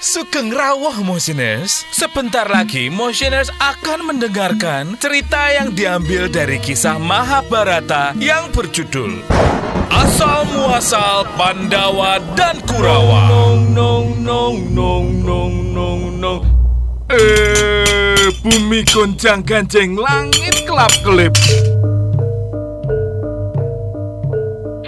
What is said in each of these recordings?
Sugeng rawuh Motioners. Sebentar lagi Motioners akan mendengarkan cerita yang diambil dari kisah Mahabharata yang berjudul Asal Muasal Pandawa dan Kurawa. Nong nong nong nong nong nong nong. Eh, bumi goncang ganjeng langit kelap kelip.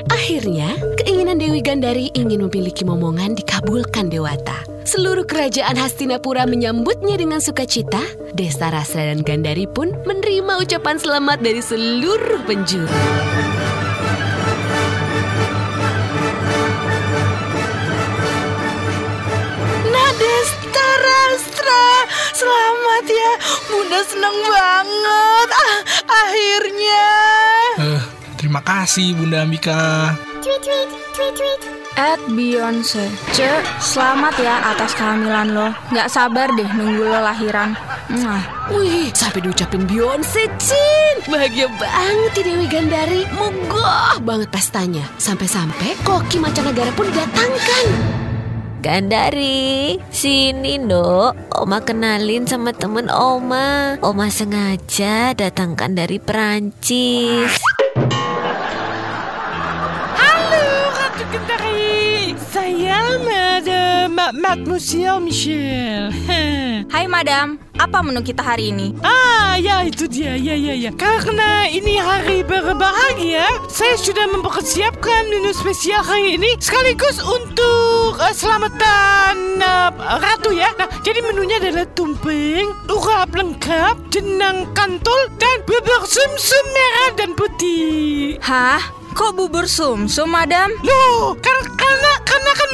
Akhirnya, keinginan Dewi Gandari ingin memiliki momongan dikabulkan Dewata. Seluruh kerajaan Hastinapura menyambutnya dengan sukacita. Desa Rasra dan Gandari pun menerima ucapan selamat dari seluruh penjuru. Selamat ya. Bunda senang banget. Ah, akhirnya. Eh, terima kasih Bunda Ambika. At Beyonce Cek, selamat ya atas kehamilan lo Gak sabar deh nunggu lo lahiran Mwah. Wih, sampai diucapin Beyonce, Cin. Bahagia banget di Dewi Gandari. Megah banget pestanya. Sampai-sampai koki mancanegara pun didatangkan. Gandari, sini dok. Oma kenalin sama temen Oma. Oma sengaja datangkan dari Perancis. Mademoiselle Michelle Hai madam, apa menu kita hari ini? Ah ya itu dia ya ya ya Karena ini hari berbahagia Saya sudah mempersiapkan menu spesial hari ini Sekaligus untuk uh, selamatan uh, Ratu ya Nah jadi menunya adalah tumpeng Urap lengkap Jenang kantol Dan bubur sum-sum merah dan putih Hah? Kok bubur sumsum madam? Loh, karena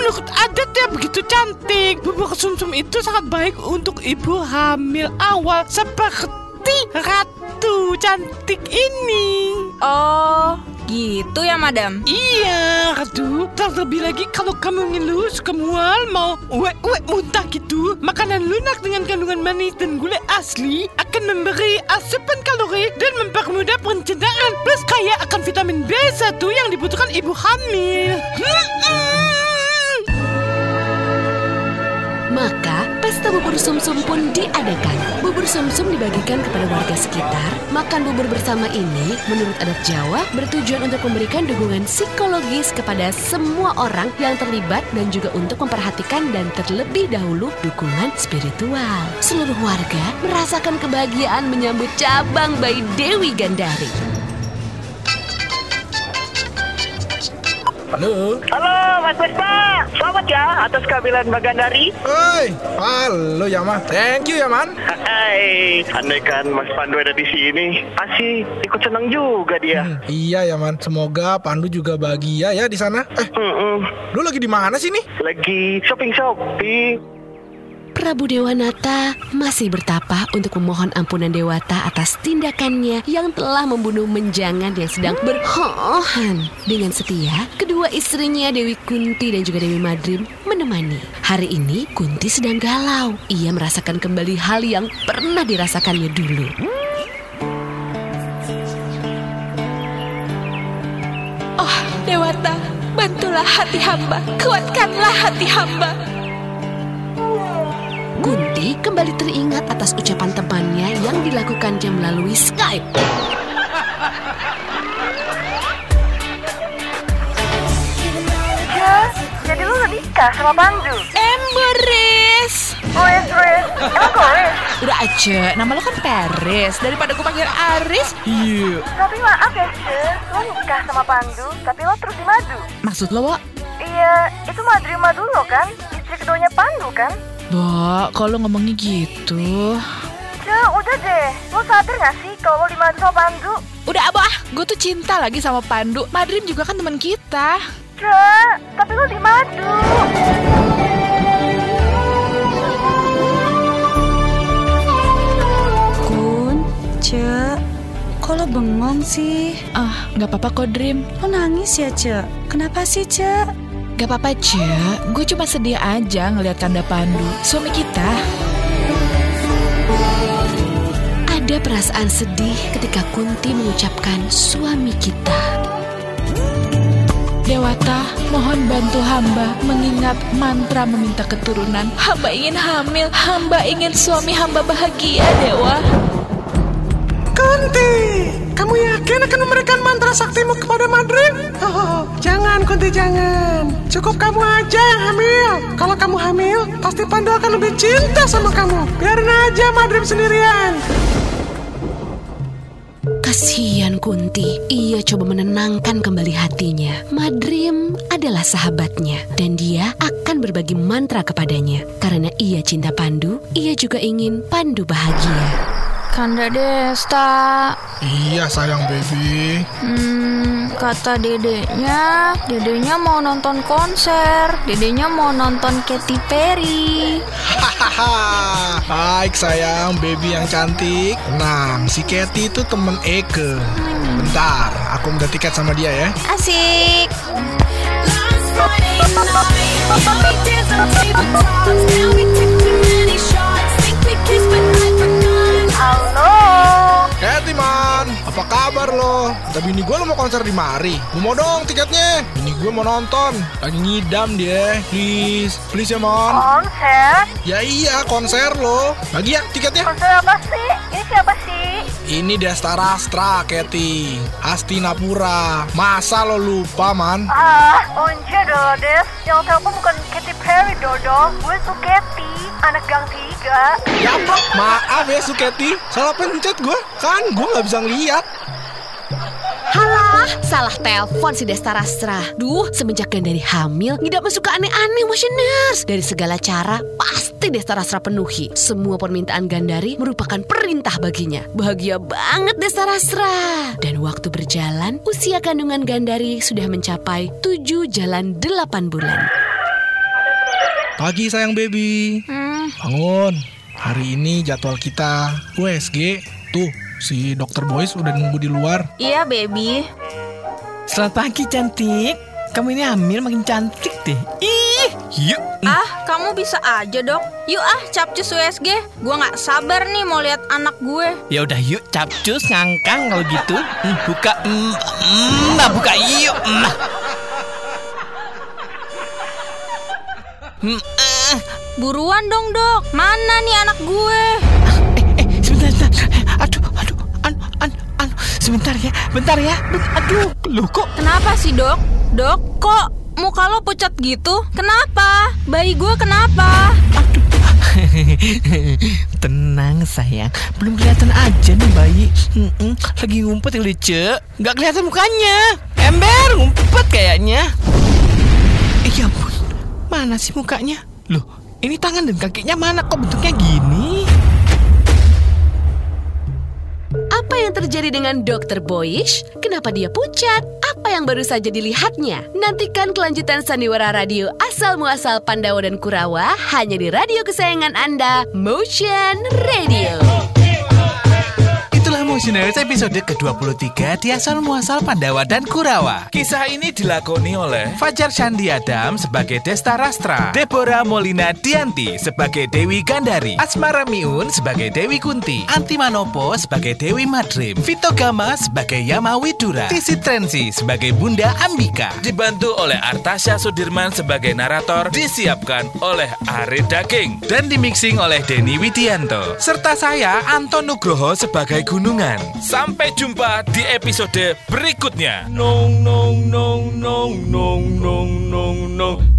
menurut adat ya begitu cantik. Bubur sumsum itu sangat baik untuk ibu hamil awal seperti ratu cantik ini. Oh, gitu ya madam Iya, ratu. Terlebih lagi kalau kamu ngeluh suka mual mau uek-uek muntah gitu, makanan lunak dengan kandungan manis dan gula asli akan memberi asupan kalori dan mempermudah pencernaan. Plus kaya akan vitamin B1 yang dibutuhkan ibu hamil. Hmm. Maka, pesta bubur sumsum pun diadakan. Bubur sumsum dibagikan kepada warga sekitar. Makan bubur bersama ini, menurut adat Jawa, bertujuan untuk memberikan dukungan psikologis kepada semua orang yang terlibat dan juga untuk memperhatikan dan terlebih dahulu dukungan spiritual. Seluruh warga merasakan kebahagiaan menyambut cabang bayi Dewi Gandari. Halo. Halo Mas Vespa, selamat ya atas kehamilan Mbak Gandari. Hai. Halo ya, Ma. Thank you ya, Man. Hai, andai kan Mas Pandu ada di sini, pasti ikut senang juga dia. Hmm, iya ya, Man. Semoga Pandu juga bahagia ya di sana. Eh, Mm-mm. lu lagi di mana sih nih? Lagi shopping shopping. Prabu Dewanata masih bertapa untuk memohon ampunan Dewata atas tindakannya yang telah membunuh menjangan yang sedang berhohan. Dengan setia, kedua istrinya Dewi Kunti dan juga Dewi Madrim menemani. Hari ini Kunti sedang galau. Ia merasakan kembali hal yang pernah dirasakannya dulu. Oh Dewata, bantulah hati hamba Kuatkanlah hati hamba Kunti kembali teringat atas ucapan temannya yang dilakukannya melalui Skype. Ya, jadi lu udah nikah sama Pandu? Emberis Oh Chris. Emang Chris? Udah aja, nama lo kan Paris Daripada gue panggil Aris Iya Tapi maaf ya, Ce. Lo nikah sama Pandu, tapi lo terus di madu. Maksud lo, Wak? Iya, itu Madri Madu lo kan? Istri keduanya Pandu kan? Bo, kalau ngomongnya gitu Ce, udah deh. Lo sadar gak sih kalau lo di madu sama Pandu? Udah abah, gue tuh cinta lagi sama Pandu Madrim juga kan teman kita Ce, tapi lo di madu. Kun, Cek Kok lo bengong sih? Ah, nggak apa-apa kok Dream Lo nangis ya Cek? Kenapa sih Cek? Gak apa-apa, Cek Gue cuma sedih aja ngeliat Kanda Pandu Suami kita Ada perasaan sedih ketika Kunti mengucapkan suami kita. Dewata, mohon bantu hamba mengingat mantra meminta keturunan. Hamba ingin hamil, hamba ingin suami hamba bahagia, Dewa. Kunti, kamu yakin akan memberikan mantra saktimu kepada Madrid? Oh, jangan Kunti, jangan. Cukup kamu aja yang hamil. Kalau kamu hamil, pasti Pandu akan lebih cinta sama kamu. Biarin aja Madrid sendirian. Kasihan Kunti, ia coba menenangkan kembali hatinya. Madrim adalah sahabatnya dan dia akan berbagi mantra kepadanya. Karena ia cinta Pandu, ia juga ingin Pandu bahagia. Kanda Desta. Iya sayang baby. Hmm, kata dedeknya, dedeknya mau nonton konser. Dedeknya mau nonton Katy Perry. Hahaha. Baik sayang, baby yang cantik. Tenang, si Katy itu temen Eke. Bentar, aku minta tiket sama dia ya. Asik. Halo. Katy man, apa kabar lo? Kata bini gue lo mau konser di mari. Gue mau dong tiketnya. Bini gue mau nonton. Lagi ngidam dia. Please, please ya mon. Konser? Ya iya konser lo. Bagi ya tiketnya. Konser apa sih? Ini siapa sih? Ini Desta Rastra, Katy. Hastinapura. Masa lo lupa man? Ah, onja dong, Des. Yang telepon bukan Katy Gue Katy, anak gang tiga. Ya maaf ya Suketi. Salah pencet gue. Kan gue nggak bisa ngeliat. Halah, salah telepon si Desta Rastra. Duh, semenjak Gandari hamil, ngidap masuk ke aneh-aneh motioners. Dari segala cara, pasti Desta Rastra penuhi. Semua permintaan Gandari merupakan perintah baginya. Bahagia banget Desta Rastra. Dan waktu berjalan, usia kandungan Gandari sudah mencapai 7 jalan 8 bulan. Pagi sayang baby. Hmm, Bangun. Hari ini jadwal kita USG. Tuh, si dokter Boys udah nunggu di luar. iya baby. Selamat pagi cantik. Kamu ini hamil makin cantik deh. Ih, yuk. Ah, kamu bisa aja dok. Yuk ah, capcus USG. Gua nggak sabar nih mau lihat anak gue. Ya udah yuk capcus ngangkang kalau gitu. Buka, hmm, hmm, nah buka yuk. Nah. Hmm, ah. Buruan dong dok. Mana nih anak gue? Eh, eh, sebentar, sebentar. Aduh, aduh, anu, anu, anu. Sebentar ya, bentar ya. Aduh, lu kok Kenapa sih dok? Dok, kok muka lo pucat gitu? Kenapa? Bayi gue kenapa? Tenang sayang, belum kelihatan aja nih bayi. Mm-mm, lagi ngumpet yang lucu, nggak kelihatan mukanya. Ember ngumpet kayaknya. Eh ya ampun, mana sih mukanya? Loh, ini tangan dan kakinya mana kok bentuknya gini? Apa yang terjadi dengan Dr. Boyish? Kenapa dia pucat? Apa yang baru saja dilihatnya? Nantikan kelanjutan Sandiwara Radio asal muasal Pandawa dan Kurawa hanya di radio kesayangan Anda, Motion Radio. Motioners episode ke-23 di asal muasal Pandawa dan Kurawa. Kisah ini dilakoni oleh Fajar Shandi Adam sebagai Desta Rastra, Deborah Molina Dianti sebagai Dewi Gandari, Asmara Miun sebagai Dewi Kunti, Anti Manopo sebagai Dewi Madrim, Vito Gama sebagai Yama Widura, Tisi Trensi sebagai Bunda Ambika. Dibantu oleh Artasya Sudirman sebagai narator, disiapkan oleh Ari Daging dan dimixing oleh Denny Widianto. Serta saya Anton Nugroho sebagai Gunungan. Sampai jumpa di episode berikutnya. Nong nong nong nong nong nong nong nong